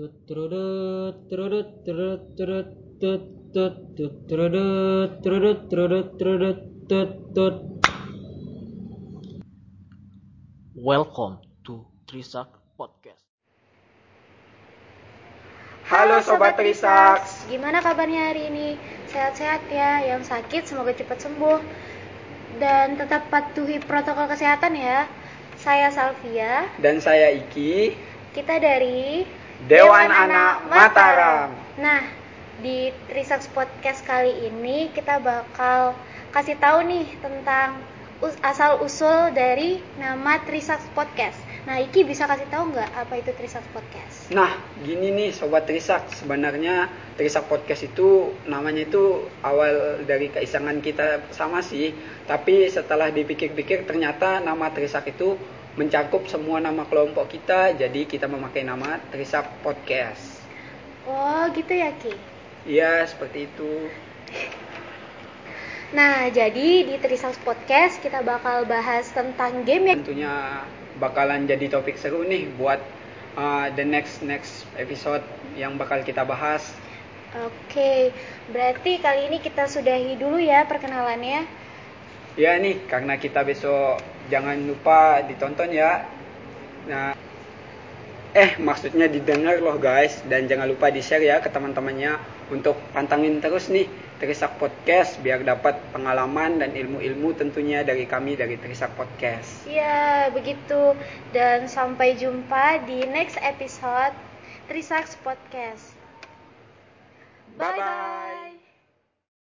Tut tut tut tut tut tut. Welcome to Trisak Podcast. Halo Sobat Trisaks. Gimana kabarnya hari ini? Sehat-sehat ya. Yang sakit semoga cepat sembuh. Dan tetap patuhi protokol kesehatan ya. Saya Salvia. Dan saya Iki, Kita dari Dewan Anak Mataram. Nah, di Trisaks Podcast kali ini kita bakal kasih tahu nih tentang us- asal usul dari nama Trisaks Podcast. Nah, Iki bisa kasih tahu nggak apa itu Trisaks Podcast? Nah, gini nih Sobat Trisak, sebenarnya Trisak Podcast itu namanya itu awal dari keisangan kita sama sih. Tapi setelah dipikir-pikir ternyata nama Trisak itu mencakup semua nama kelompok kita, jadi kita memakai nama Trisak Podcast. Oh, gitu ya, Ki. Iya, seperti itu. Nah, jadi di Trisaks Podcast kita bakal bahas tentang game ya. Tentunya bakalan jadi topik seru nih buat uh, the next next episode yang bakal kita bahas. Oke, berarti kali ini kita sudahi dulu ya perkenalannya. Ya nih, karena kita besok jangan lupa ditonton ya. Nah, eh maksudnya didengar loh guys dan jangan lupa di share ya ke teman-temannya untuk pantangin terus nih Trisak Podcast biar dapat pengalaman dan ilmu-ilmu tentunya dari kami dari Trisak Podcast. Ya, begitu. Dan sampai jumpa di next episode Trisaks Podcast. Bye bye.